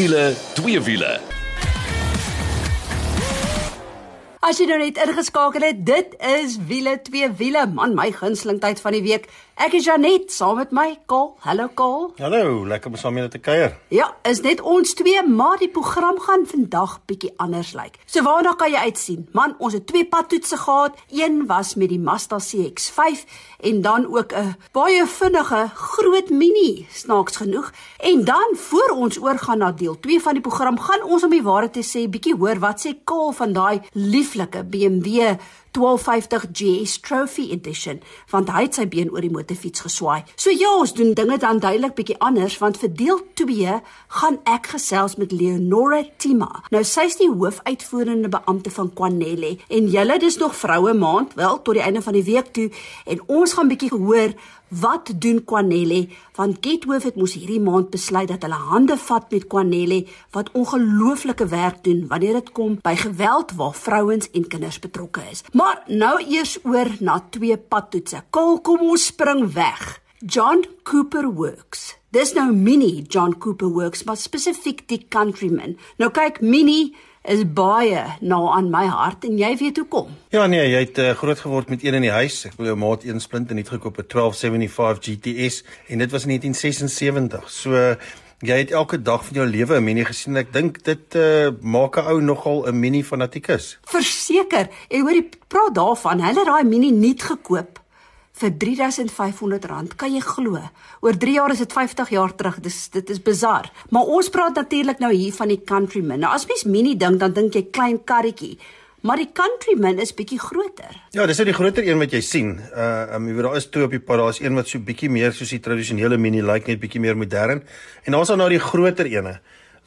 wiele, twee wiele. As jy nou net ingeskakel het, dit is wiele twee wiele, man my gunsteling tyd van die week. Ek is Janet saam met my Kol. Hallo Kol. Hallo, lekker om saam met julle te kuier. Ja, is net ons twee, maar die program gaan vandag bietjie anders lyk. So waarna kan jy uitsien? Man, ons het twee padtoetse gehad. Een was met die Mazda CX-5 en dan ook 'n baie vinnige groot Mini, snaaks genoeg. En dan voor ons oorgaan na deel 2 van die program, gaan ons om die waarheid te sê bietjie hoor wat sê Kol van daai lieflike BMW 1250 GS Trophy Edition want hy het sy been oor die motorfiets geswaai. So ja, ons doen dinge dan duidelik bietjie anders want vir deel 2 gaan ek gesels met Leonora Tima. Nou sy's die hoofuitvoerende beampte van Quanelle en julle dis nog vroue maand, wel tot die einde van die week toe en ons gaan bietjie hoor Wat doen Quanelle? Want Gethoof het mos hierdie maand besluit dat hulle hande vat met Quanelle wat ongelooflike werk doen wanneer dit kom by geweld waar vrouens en kinders betrokke is. Maar nou eers oor na twee padtoetse. Kol, kom ons spring weg. John Cooper Works. Dis nou Mini John Cooper Works, maar spesifiek die Countryman. Nou kyk Mini is baie na aan my hart en jy weet hoekom. Ja nee, jy het uh, groot geword met een in die huis. Ek wil jou maat een splint en net gekoop 'n 1275 GTS en dit was in 1976. So jy het elke dag van jou lewe 'n Mini gesien. Ek dink dit uh, maak 'n ou nogal 'n Mini fanatikus. Verseker. En hoor jy praat daarvan, hulle het daai Mini nuut gekoop vir R3500. Kan jy glo? Oor 3 jaar is dit 50 jaar terug. Dis dit is bizar. Maar ons praat natuurlik nou hier van die Countryman. Nou as mens Mini dink, dan dink jy klein karretjie. Maar die Countryman is bietjie groter. Ja, dis nou die groter een wat jy sien. Uh um, jy weet daar is twee op die pad. Daar's een wat so bietjie meer soos die tradisionele Mini lyk, like, net bietjie meer modern. En dan is daar nou die groter ene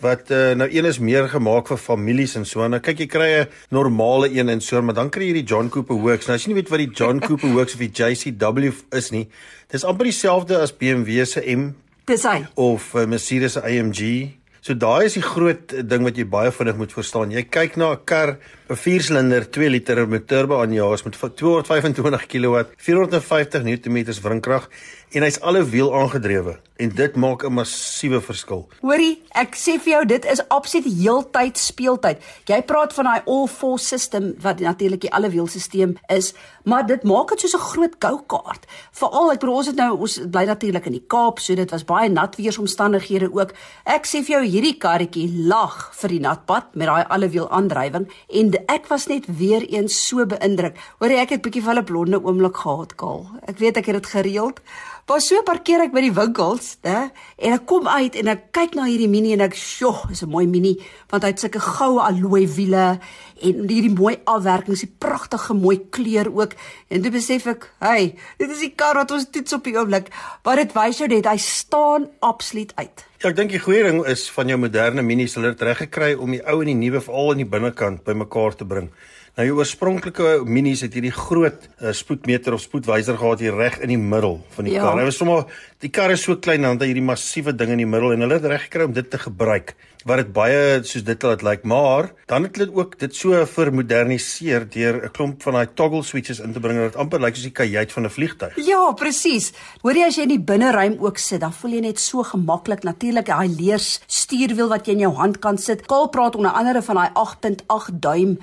wat uh, nou een is meer gemaak vir families en so. Nou kyk jy kry 'n normale een en so, maar dan kry jy die John Cooper Works. Nou as jy nie weet wat die John Cooper Works of die JCW is nie, dis amper dieselfde as BMW se M. Dis hy. Of uh, Mercedes se AMG. So daai is die groot ding wat jy baie vinnig moet verstaan. Jy kyk na 'n kar, 'n 4-silinder 2 liter met turbo aanjaas met 225 kW, 450 Nm wrinkrag en hy's alle wiel aangedrewe en dit maak 'n massiewe verskil. Hoorie, ek sê vir jou dit is absoluut heeltyd speeltyd. Jy praat van daai all-four system wat natuurlik die alle wiel stelsel is, maar dit maak dit soos 'n groot go-kart. Veral ek bedoel ons het nou ons bly natuurlik in die Kaap, so dit was baie nat weeromstandighede ook. Ek sê vir jou hierdie karretjie lag vir die natpad met daai alle wiel aandrywing en ek was net weer eens so beïndruk. Hoorie, ek het bietjie van 'n blonde oomblik gehad, Kaal. Ek weet ek het dit gereeld. Maar so parkeer ek by die winkels, né? En ek kom uit en ek kyk na hierdie Mini en ek, "Sjoe, is 'n mooi Mini want hy het sulke goue alloy wiele en hierdie mooi afwerking, die pragtige mooi kleur ook." En toe besef ek, "Hey, dit is die kar wat ons toets op die oomblik, maar dit wys jou net hy staan absoluut uit." Ja, ek dink die goeie ding is van jou moderne Mini se hulle het reg gekry om die ou en die nuwe veral in die binnekant bymekaar te bring. Nou die oorspronklike minis het hierdie groot uh, spoedmeter of spoedwyser gehad hier reg in die middel van die ja. kar. Hy was sommer die kar is so klein dan het hy hierdie massiewe ding in die middel en hulle het reg gekry om dit te gebruik wat dit baie soos dit laat lyk, maar dan het hulle ook dit so vermoderniseer deur 'n klomp van daai toggle switches in te bring dat dit amper lyk soos die kajuit van 'n vliegtuig. Ja, presies. Hoor jy as jy in die binneruim ook sit, dan voel jy net so gemaklik. Natuurlik daai leers stuurwiel wat jy in jou hand kan sit. Kaal praat onder andere van daai 8.8 duim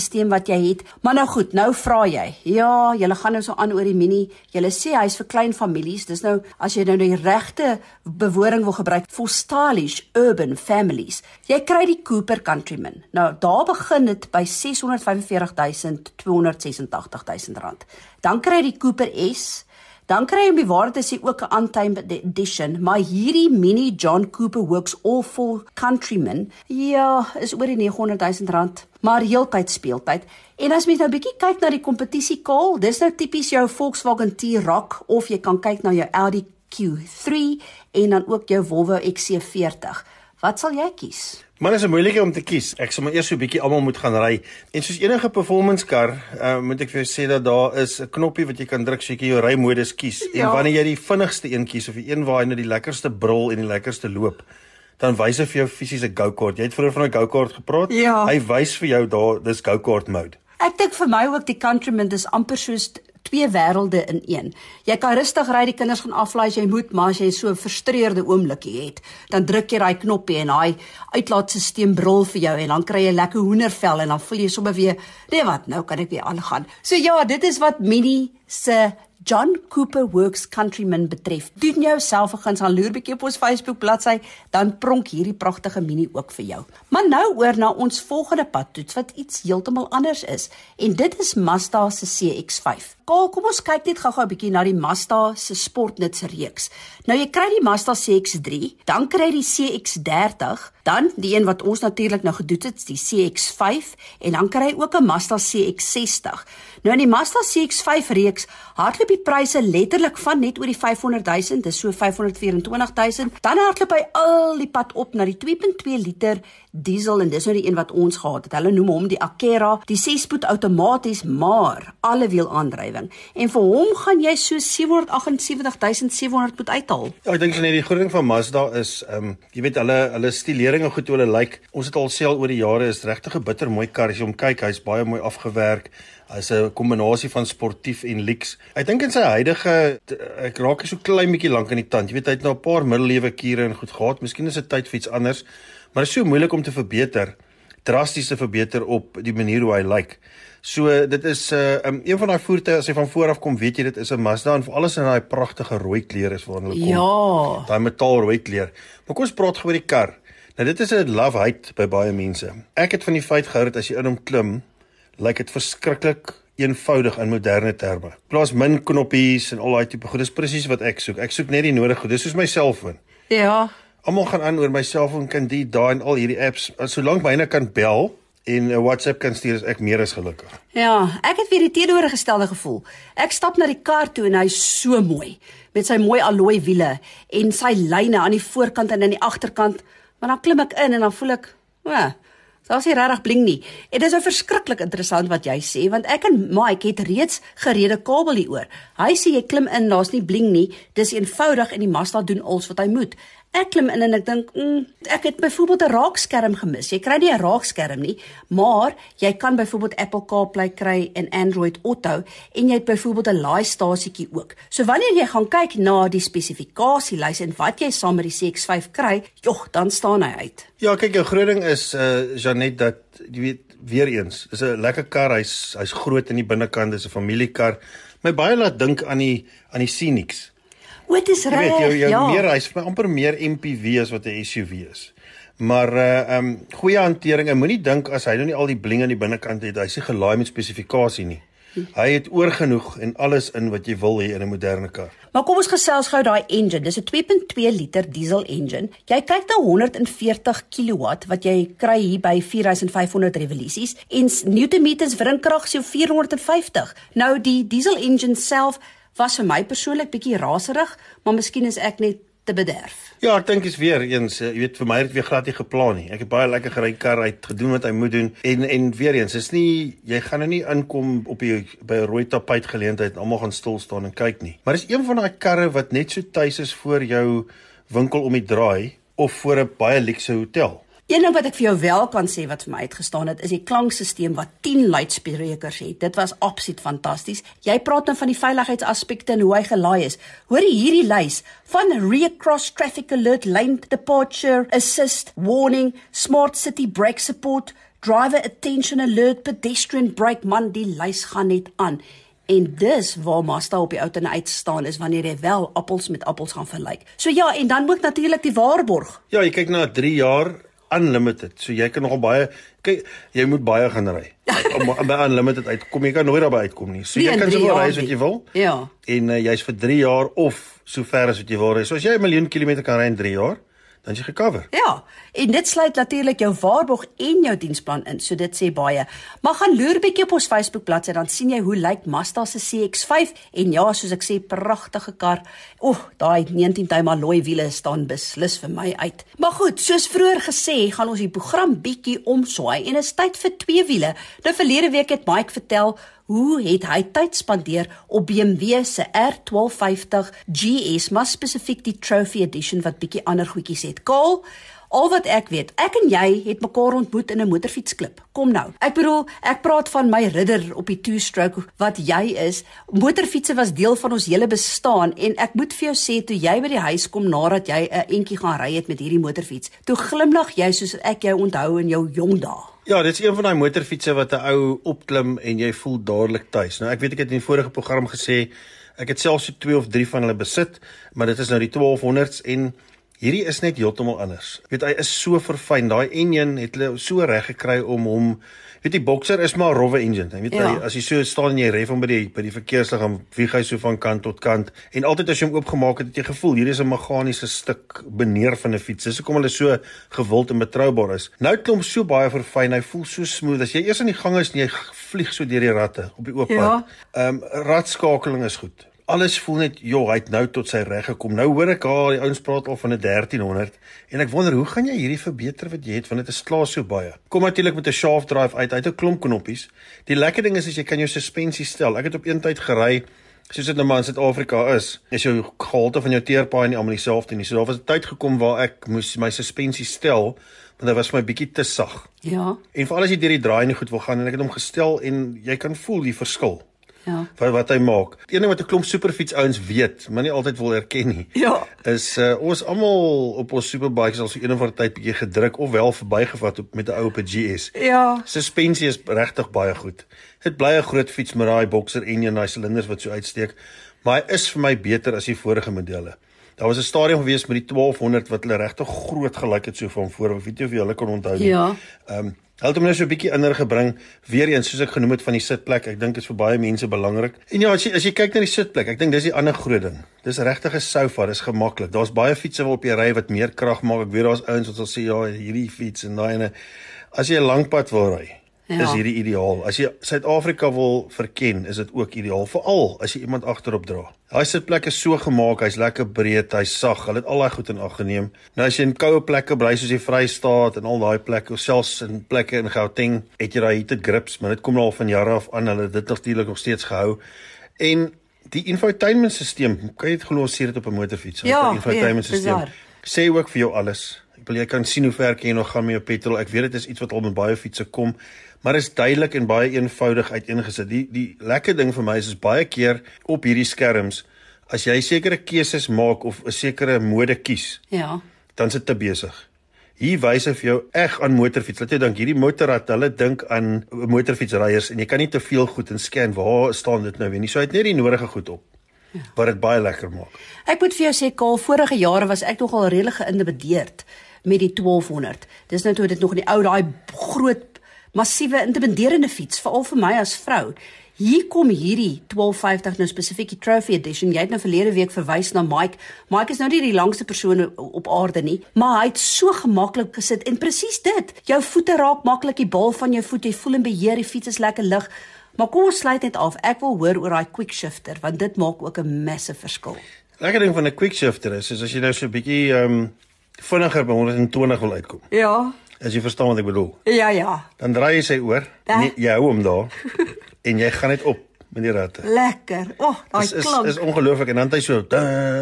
infotainmentstelsel wat jy het. Maar nou goed, nou vra jy. Ja, jy gaan nou so aan oor die Mini. Jy sê hy's vir klein families. Dis nou as jy nou die regte bewoording wil gebruik, for stylish urban families. Jy kry die Cooper Countryman. Nou daar begin dit by 645.286.000 rand. Dan kry jy die Cooper S. Dan kry jy om die waarde te sê ook 'n untimed edition, maar hierdie Mini John Cooper Works All for Countryman, ja, is oor die 900 000 rand, maar heeltyd speeltyd. En as mens nou 'n bietjie kyk na die kompetisie kaal, dis nou tipies jou Volkswagen T-Roc of jy kan kyk na jou Audi Q3 en dan ook jou Volvo XC40. Wat sal jy kies? Maar dit is 'n moeilike om te kies. Ek sal maar eers so 'n bietjie almal moet gaan ry. En soos enige performance kar, uh, moet ek vir jou sê dat daar is 'n knoppie wat jy kan druk sodat jy jou rymodus kies. Ja. En wanneer jy die vinnigste een kies of die een waar jy nou die lekkerste brul en die lekkerste loop, dan wys hy vir jou fisies 'n go-kart. Jy het vroeër van 'n go-kart gepraat. Ja. Hy wys vir jou daar dis go-kart mode. Ek dink vir my ook die Countryman dis amper soos twee wêrelde in een. Jy kan rustig ry, die kinders gaan aflaai as jy moet, maar as jy so 'n frustreerde oomblikie het, dan druk jy daai knoppie en daai uitlaatstelsel brul vir jou en dan kry jy lekker hoendervel en dan voel jy sommer weer, nee wat, nou kan ek weer aangaan. So ja, dit is wat Minnie se John Cooper Works Countryman betref. Doen jouself 'n guns aan loer bietjie op ons Facebook bladsy, dan pronk hierdie pragtige mini ook vir jou. Maar nou oor na ons volgende padtoets wat iets heeltemal anders is en dit is Mazda se CX-5. Kaal, kom ons kyk net gou-gou 'n bietjie na die Mazda se sportnuts reeks. Nou jy kry die Mazda CX-3, dan kry jy die CX-30, dan die een wat ons natuurlik nou gedoen het, die CX-5 en dan kry jy ook 'n Mazda CX-60. Nou in die Mazda CX-5 reeks hardloop die pryse letterlik van net oor die 500 000, dis so 524 000. Dan hardloop hy al die pad op na die 2.2 liter diesel en dis nou die een wat ons gehad het. Hulle noem hom die Akera, die 6-spoed outomaties, maar alle wiel aandrywing. En vir hom gaan jy so 778700 moet uithaal. Ja, ek dink net die groot ding van Mazda is ehm um, jy weet hulle hulle stilering en goed hoe hulle lyk. Like. Ons het al sê al oor die jare is regtig 'n bitter mooi kar as jy hom kyk, hy's baie mooi afgewerk. Hy's 'n kombinasie van sportief en lyks. Ek dink in sy huidige ek raak so klein bietjie lank in die tand. Jy weet hy het nou 'n paar middelewe kure en goed gehad. Miskien is dit tyd vir iets anders maar is so moeilik om te verbeter drasties te verbeter op die manier hoe hy lyk. So dit is 'n uh, um, een van daai voertuie as jy van voor af kom, weet jy dit is 'n Mazda en vir alles in daai pragtige rooi kleur is waarna hulle kom. Ja. Daai metaalrooi kleur. Maar kom ons praat gou oor die kar. Nou dit is 'n love hate by baie mense. Ek het van die feit gehou dat as jy in hom klim, lyk dit verskriklik eenvoudig in moderne terme. Plaas min knoppies en al daai tipe goed. Dis presies wat ek soek. Ek soek net die nodige goed. Dis soos my selfoon. Ja. Almal gaan aan oor my selfoon kan die daai en al hierdie apps. Solank myne kan bel en 'n WhatsApp kan stuur, is ek meer as gelukkig. Ja, ek het weer die teenoorgestelde gevoel. Ek stap na die kar toe en hy's so mooi met sy mooi alloy wiele en sy lyne aan die voorkant en aan die agterkant, maar dan klim ek in en dan voel ek, o, daar's nie regtig bling nie. En dit is nou verskriklik interessant wat jy sê want ek en Mike het reeds gerede kabel hieroor. Hy sê jy klim in, daar's nie bling nie. Dis eenvoudig en die Mazda doen alles wat hy moet. Ek klim in en ek dink, mm, ek het byvoorbeeld 'n raakskerm gemis. Jy kry nie 'n raakskerm nie, maar jy kan byvoorbeeld Apple CarPlay kry en Android Auto en jy het byvoorbeeld 'n laaistasietjie ook. So wanneer jy gaan kyk na die spesifikasielys en wat jy saam met die CX-5 kry, jogg, dan staan hy uit. Ja, kyk, jou groot ding is uh Janet dat jy weet weer eens, dis 'n lekker kar. Hy's hy's groot in die binnekant, dis 'n familiekar. My baie laat dink aan die aan die Scenics. O, dit is reg. Jy weet jou jou ja. meer hy's amper meer MPV as wat 'n SUV is. Maar uh um, goeie hantering. Ek moenie dink as hy nou nie al die bling aan die binnekant het, hy's nie gelaai met spesifikasie nie. Hy het oorgenoeg en alles in wat jy wil hê in 'n moderne kar. Maar kom ons gesels gou daai engine. Dis 'n 2.2 liter diesel engine. Jy kyk na 140 kW wat jy kry hier by 4500 revolusies en newtonmeters wrinkrag so 450. Nou die diesel engine self was vir my persoonlik bietjie raserig, maar miskien is ek net te bederf. Ja, ek dink is weer eens, eh, jy weet vir my het weer glad nie geplan nie. Ek het baie lekker gery kar uit, gedoen wat hy moet doen en en weer eens, is nie jy gaan nou nie inkom op die by 'n rooi tapuit geleentheid en almal gaan stil staan en kyk nie. Maar dis een van daai karre wat net so tuis is voor jou winkel om die draai of voor 'n baie luukse hotel. Een ding wat ek vir jou wel kan sê wat vir my uitgestaan het, is die klankstelsel wat 10 luidsprekers het. Dit was absoluut fantasties. Jy praat nou van die veiligheidsaspekte en hoe hy gelaai is. Hoor hierdie lys van rear cross traffic alert, lane departure assist, warning, smart city brake support, driver attention alert, pedestrian brake man, die lys gaan net aan. En dis waar Mazda op die ou tene uitstaan is wanneer jy wel appels met appels gaan vergelyk. So ja, en dan ook natuurlik die waarborg. Ja, jy kyk na 3 jaar unlimited. So jy kan nogal baie kyk jy moet baie gaan ry. Om by unlimited uitkom, jy kan nooit daarby uitkom nie. So jy kan soveel ry as wat jy wil. Ja. En uh, jy's vir 3 jaar of so ver as wat jy wil ry. So as jy 'n miljoen kilometer kan ry in 3 jaar, dan jy gecover. Ja, en dit sluit natuurlik jou waarborg en jou diensplan in, so dit sê baie. Maar gaan loer bietjie op ons Facebook bladsy dan sien jy hoe lyk Mazda se CX-5 en ja, soos ek sê, pragtige kar. Oeg, daai 19 duim alloy wiele staan beslis vir my uit. Maar goed, soos vroeër gesê, gaan ons die program bietjie omswaai en is tyd vir twee wiele. Nou verlede week het Mike vertel Hoe het hy tyd spandeer op BMW se R1250 GS, maar spesifiek die Trophy Edition wat bietjie ander goedjies het. Kaal, Al wat ek weet, ek en jy het mekaar ontmoet in 'n motorfietsklub. Kom nou. Ek bedoel, ek praat van my ridder op die two-stroke wat jy is. Motorfietsse was deel van ons hele bestaan en ek moet vir jou sê toe jy by die huis kom nadat jy 'n entjie gaan ry het met hierdie motorfiets, toe glimlag jy soos ek jou onthou in jou jong dae. Ja, dit is een van daai motorfietsse wat 'n ou opklim en jy voel dadelik tuis. Nou ek weet ek het in die vorige program gesê ek het selfs so 2 of 3 van hulle besit, maar dit is nou die 1200s en hierdie is net heeltemal anders. Jy weet hy is so verfyn. Daai enjin het hulle so reg gekry om hom weet die Boxer is maar 'n rowwe engine. Jy weet ja. hy, as jy so staan en jy ref hom by die by die verkeerslig dan wieg hy so van kant tot kant en altyd as jy hom oopgemaak het, het jy gevoel hierdie is 'n meganiese stuk beneer van 'n fiets. Dis hoekom hulle so gewild en betroubaar is. Nou klom so baie verfyn. Hy voel so smooth. As jy eers in die gang is en jy vlieg so deur die ratte op die oop pad. Ja. Ehm um, ratskakeling is goed alles voel net joh, hy het nou tot sy reg gekom. Nou hoor ek al die ouens praat al van 'n 1300 en ek wonder hoe gaan jy hierdie verbeter wat jy het want dit is klaar so baie. Kom natuurlik met 'n shaft drive uit, uit 'n klomp knoppies. Die lekker ding is as jy kan jou suspensie stel. Ek het op een tyd gery soos dit nou maar in Suid-Afrika is. Is jou gehalte van jou teerpaai nie almal dieselfde nie. So daar was 'n tyd gekom waar ek moes my suspensie stel want dit was my bietjie te sag. Ja. En veral as jy deur die draai nie goed wil gaan en ek het hom gestel en jy kan voel die verskil. Ja. Wat wat hy maak. Die een ding wat 'n klomp superfiets ouens weet, maar nie altyd wil erken nie. Ja. Is uh, ons almal op ons superbikes al so een of ander tyd bietjie gedruk of wel verbygevat op met 'n ou op 'n GS. Ja. Suspensie is regtig baie goed. Dit bly 'n groot fiets met daai boxer en een daai silinders wat so uitsteek, maar hy is vir my beter as die vorige modelle. Daar was 'n stadium gewees met die 1200 wat hulle regtig groot gelyk het so van voor. Ek weet nie of jy hulle kan onthou nie. Ja. Ehm um, Hulle het hom nou so 'n bietjie inder gebring, weer eens soos ek genoem het van die sitplek. Ek dink dit is vir baie mense belangrik. En ja, as jy as jy kyk na die sitplek, ek dink dis die ander groot ding. Dis regtig 'n sofa, dis gemaklik. Daar's baie fietses waarop jy ry wat meer krag maak. Ek weet daar's ouens wat sal sê ja, hierdie fiets en daai ene. As jy 'n lang pad wil ry, ja. is hierdie ideaal. As jy Suid-Afrika wil verken, is dit ook ideaal, veral as jy iemand agterop dra. Daai sitplek is so gemaak, hy's lekker breed, hy's sag. Hulle het al daai goed in ag geneem. Nou as jy in koue plekke bly soos die Vrystaat en al daai plekke, selfs in plekke in Gauteng, het jy daai heated grips, maar dit kom nou al van jare af aan. Hulle het dit natuurlik nog steeds gehou. En die infotainmentstelsel, kan jy dit glo ons sien dit op 'n motorfiets, ja, die infotainmentstelsel. Sê ook vir jou alles. Wil jy kan sien hoe ver jy nog gaan met jou petrol. Ek weet dit is iets wat al met baie fietsse kom maar is duidelik en baie eenvoudig uiteengesit. Die die lekker ding vir my is is baie keer op hierdie skerms as jy sekere keuses maak of 'n sekere mode kies. Ja. Dan sit te besig. Hier wys hy vir jou eg aan motorfiets. Laat jy dink hierdie motorrad, hulle dink aan motorfietsryers en jy kan nie te veel goed inscan waar staan dit nou weer nie. So hy het net die nodige goed op. Ja. Wat dit baie lekker maak. Ek moet vir jou sê Kaal, vorige jare was ek nogal redelik geïnteresseerd met die 1200. Dis nou toe dit nog in die ou daai groot massiewe intimiderende fiets veral vir my as vrou. Hier kom hierdie 1250 nou spesifiek die trophy edition. Jy het nou verlede week verwys na Mike. Mike is nou nie die langste persoon op aarde nie, maar hy het so gemaklik gesit en presies dit. Jou voete raak maklik die bal van jou voet. Jy voel in beheer. Die fiets is lekker lig. Maar kom ons sluit net af. Ek wil hoor oor daai quick shifter want dit maak ook 'n massive verskil. Lekker ding van 'n quick shifter is, is as jy nou so 'n bietjie ehm um, vinniger by 120 wil uitkom. Ja. As jy verstaan wat ek bedoel. Ja, ja. Dan draai jy sy oor. Nee, jy hou hom daar. en jy gaan net op met die ratte. Lekker. O, oh, daai klank. Is is ongelooflik en dan hy so da,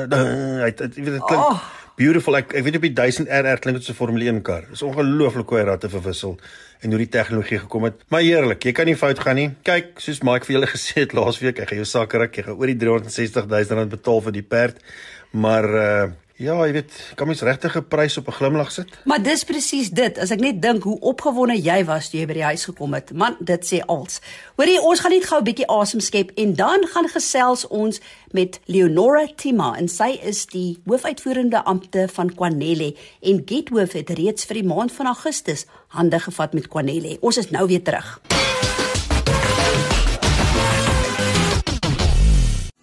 da, hy jy weet dit klink oh. beautiful. Ek ek weet op die 1000 RR klink dit so 'n Formule 1 kar. Is ongelooflik hoe hy ratte verwissel en hoe die tegnologie gekom het. Maar heerlik, jy kan nie fout gaan nie. Kyk, soos Mike vir julle gesê het laasweek, ek gaan jou sakke ruk, jy gaan oor die 360 000 rand betaal vir die perd. Maar uh Ja, jy weet, kan mens regtig 'n prys op 'n glimlag sit? Maar dis presies dit. As ek net dink hoe opgewonde jy was toe jy by die huis gekom het. Man, dit sê als. Hoorie, ons gaan net gou 'n bietjie asem skep en dan gaan gesels ons met Leonora Tima en sy is die hoofuitvoerende ampte van Quanelle en Getworth het reeds vir die maand van Augustus hande gevat met Quanelle. Ons is nou weer terug.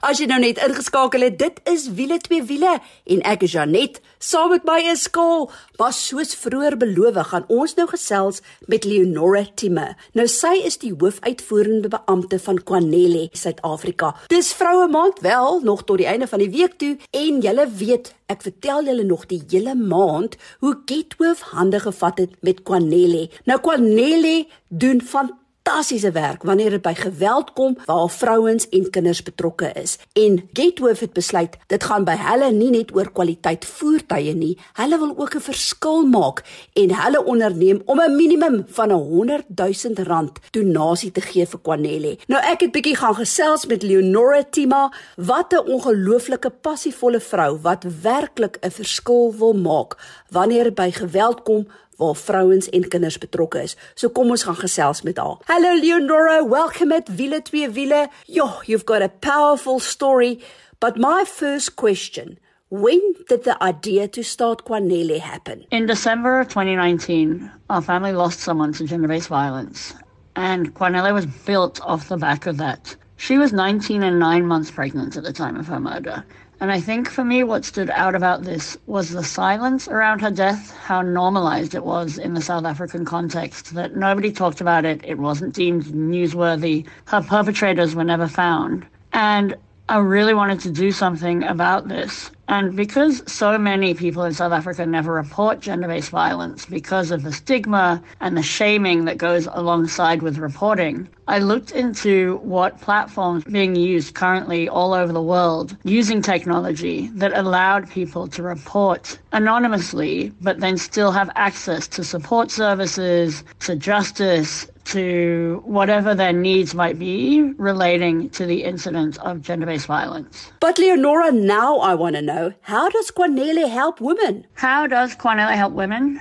As jy nou net ingeskakel het, dit is wiele twee wiele en ek is Janet. Saam met my is Skaal. Maar soos vroeër beloof, gaan ons nou gesels met Leonora Timme. Nou sy is die hoofuitvoerende beampte van Kwanele Suid-Afrika. Dis vroue maand wel nog tot die einde van die week toe en julle weet, ek vertel julle nog die hele maand hoe Getwolf hande gevat het met Kwanele. Nou Kwanele doen van fantastiese werk wanneer dit by geweld kom waar vrouens en kinders betrokke is. En Getwolf het besluit dit gaan by hulle nie net oor kwaliteit voertuie nie, hulle wil ook 'n verskil maak en hulle onderneem om 'n minimum van 'n 100 000 rand donasie te gee vir Kwanele. Nou ek het bietjie gaan gesels met Leonora Tima, wat 'n ongelooflike passievolle vrou wat werklik 'n verskil wil maak wanneer by geweld kom waar vrouens en kinders betrokke is. So kom ons gaan gesels met haar. Hello Leonora, welcome at Wiele 2 Wiele. Yo, you've got a powerful story, but my first question When did the idea to start Kwanele happen? In December of 2019, our family lost someone to gender based violence, and Kwanele was built off the back of that. She was 19 and nine months pregnant at the time of her murder, and I think for me, what stood out about this was the silence around her death, how normalized it was in the South African context, that nobody talked about it, it wasn't deemed newsworthy, her perpetrators were never found. And I really wanted to do something about this. And because so many people in South Africa never report gender based violence because of the stigma and the shaming that goes alongside with reporting, I looked into what platforms being used currently all over the world using technology that allowed people to report anonymously, but then still have access to support services, to justice, to whatever their needs might be relating to the incident of gender based violence. But Leonora, now I want to know how does Kwanele help women? How does Kwanele help women?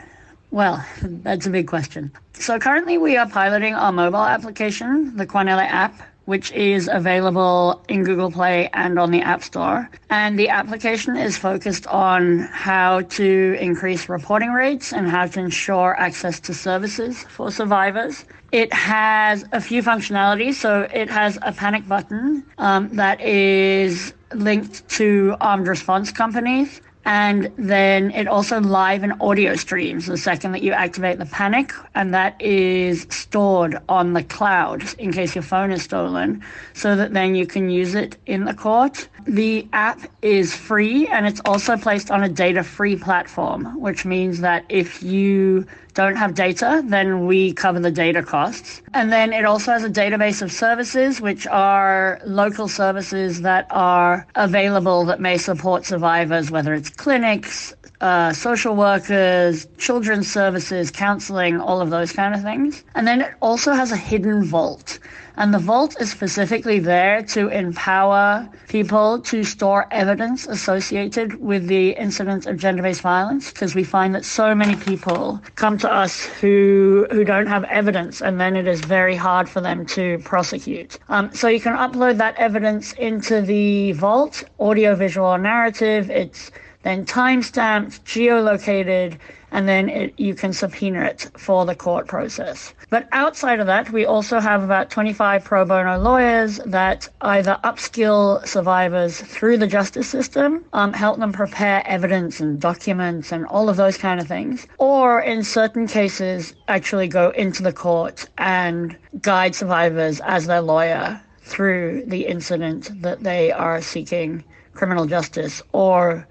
Well, that's a big question. So currently we are piloting our mobile application, the Kwanele app, which is available in Google Play and on the App Store. And the application is focused on how to increase reporting rates and how to ensure access to services for survivors. It has a few functionalities. So it has a panic button um, that is linked to armed response companies. And then it also live and audio streams the second that you activate the panic, and that is stored on the cloud in case your phone is stolen, so that then you can use it in the court. The app is free and it's also placed on a data free platform, which means that if you don't have data, then we cover the data costs. And then it also has a database of services, which are local services that are available that may support survivors, whether it's clinics, uh, social workers, children's services, counseling, all of those kind of things. And then it also has a hidden vault. And the vault is specifically there to empower people to store evidence associated with the incidents of gender based violence because we find that so many people come to us who, who don't have evidence and then it is very hard for them to prosecute. Um, so you can upload that evidence into the vault, audio, visual, narrative. It's then time stamped, geolocated, and then it, you can subpoena it for the court process. But outside of that, we also have about 25 pro bono lawyers that either upskill survivors through the justice system, um, help them prepare evidence and documents and all of those kind of things, or in certain cases, actually go into the court and guide survivors as their lawyer through the incident that they are seeking criminal justice or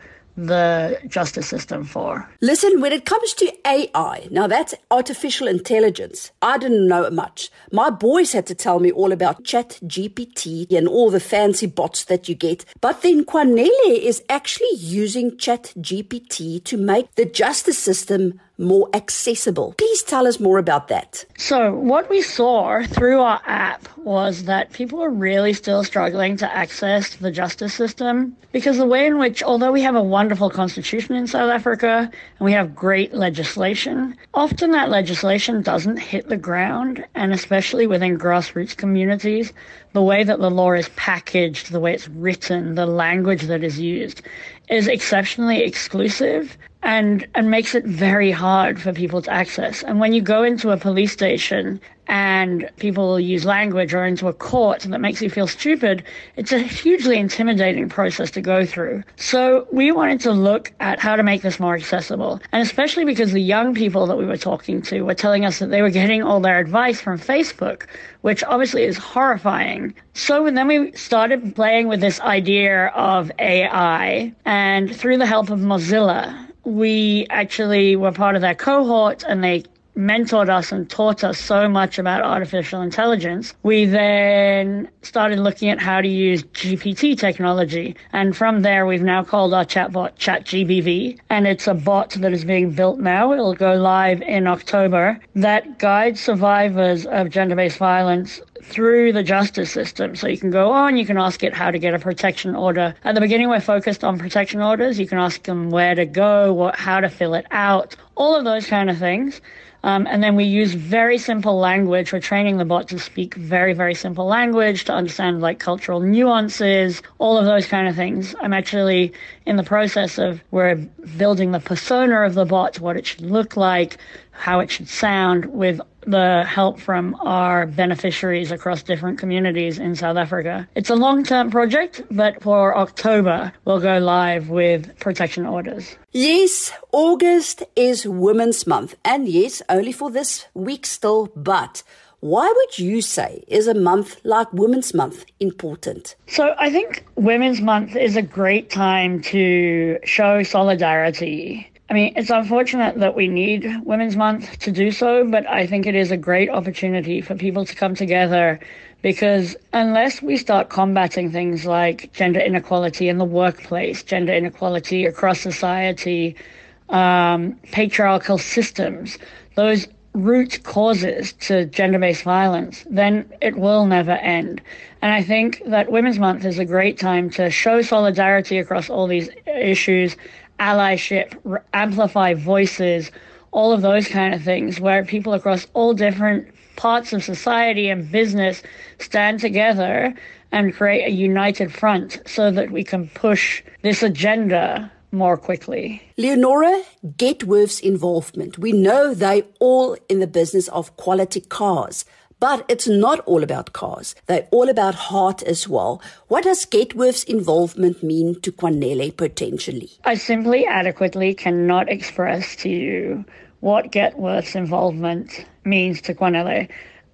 the justice system for. Listen, when it comes to AI, now that's artificial intelligence. I didn't know much. My boys had to tell me all about Chat GPT and all the fancy bots that you get. But then Quanele is actually using Chat GPT to make the justice system more accessible. Please tell us more about that. So, what we saw through our app was that people are really still struggling to access the justice system because the way in which, although we have a wonderful constitution in South Africa and we have great legislation, often that legislation doesn't hit the ground, and especially within grassroots communities, the way that the law is packaged, the way it's written, the language that is used is exceptionally exclusive and and makes it very hard for people to access. And when you go into a police station and people use language or into a court that makes you feel stupid, it's a hugely intimidating process to go through. So we wanted to look at how to make this more accessible. And especially because the young people that we were talking to were telling us that they were getting all their advice from Facebook, which obviously is horrifying. So then we started playing with this idea of AI and through the help of Mozilla, we actually were part of their cohort and they mentored us and taught us so much about artificial intelligence, we then started looking at how to use GPT technology. And from there, we've now called our chatbot ChatGBV. And it's a bot that is being built now. It'll go live in October that guides survivors of gender based violence through the justice system. So you can go on, you can ask it how to get a protection order. At the beginning, we're focused on protection orders. You can ask them where to go, what, how to fill it out, all of those kind of things. Um, and then we use very simple language. We're training the bot to speak very, very simple language to understand like cultural nuances, all of those kind of things. I'm actually in the process of we're building the persona of the bot, what it should look like, how it should sound with the help from our beneficiaries across different communities in South Africa. It's a long term project, but for October, we'll go live with protection orders. Yes, August is Women's Month, and yes, only for this week still, but why would you say is a month like Women's Month important? So, I think Women's Month is a great time to show solidarity I mean, it's unfortunate that we need Women's Month to do so, but I think it is a great opportunity for people to come together because unless we start combating things like gender inequality in the workplace, gender inequality across society, um, patriarchal systems, those root causes to gender based violence, then it will never end. And I think that Women's Month is a great time to show solidarity across all these issues allyship, amplify voices, all of those kind of things, where people across all different parts of society and business stand together and create a united front so that we can push this agenda more quickly. Leonora, Getworth's involvement. We know they all in the business of quality cars. But it's not all about cars. They're all about heart as well. What does Getworth's involvement mean to Kwanele potentially? I simply adequately cannot express to you what Getworth's involvement means to Kwanele.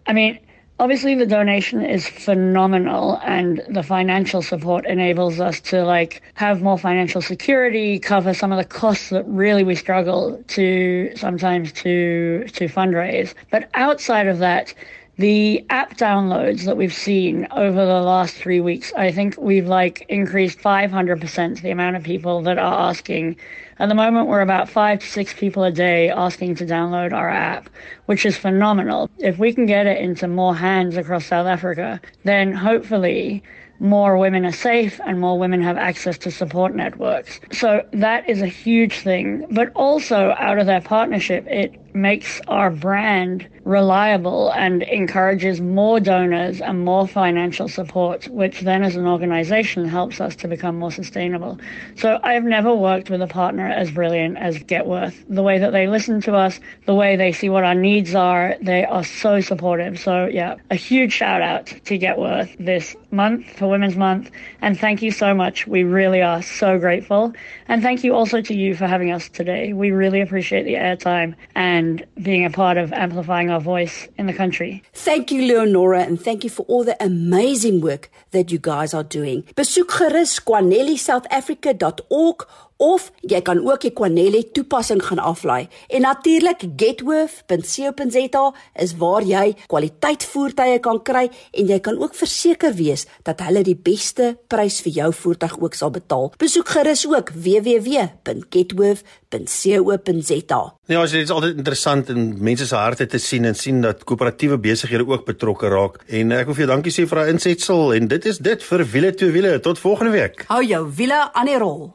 I mean, obviously the donation is phenomenal and the financial support enables us to like have more financial security cover some of the costs that really we struggle to sometimes to to fundraise but outside of that the app downloads that we've seen over the last three weeks, I think we've like increased 500% the amount of people that are asking. At the moment, we're about five to six people a day asking to download our app, which is phenomenal. If we can get it into more hands across South Africa, then hopefully more women are safe and more women have access to support networks. So that is a huge thing. But also out of that partnership, it makes our brand reliable and encourages more donors and more financial support, which then as an organization helps us to become more sustainable. So I've never worked with a partner as brilliant as Getworth. The way that they listen to us, the way they see what our needs are, they are so supportive. So yeah, a huge shout out to Getworth this month for Women's Month. And thank you so much. We really are so grateful. And thank you also to you for having us today. We really appreciate the airtime and being a part of amplifying our voice in the country. Thank you, Leonora, and thank you for all the amazing work that you guys are doing. Besoek gerus kwanellisouthafrica.org of jy kan ook die Kwaneli toepassing gaan aflaai. En natuurlik getworth.co.za is waar jy kwaliteit voertuie kan kry en jy kan ook verseker wees dat hulle die beste prys vir jou voertuig ook sal betaal. Besoek gerus ook www.getworth.co.za. Ja, dit is altyd interessant in mense se harte te sien en sien dat koöperatiewe besighede ook betrokke raak. En ek wil vir jou dankie sê vir daai insetsel en dit is dit vir wiele toe wiele tot volgende week. Hou jou wiele aan die rol.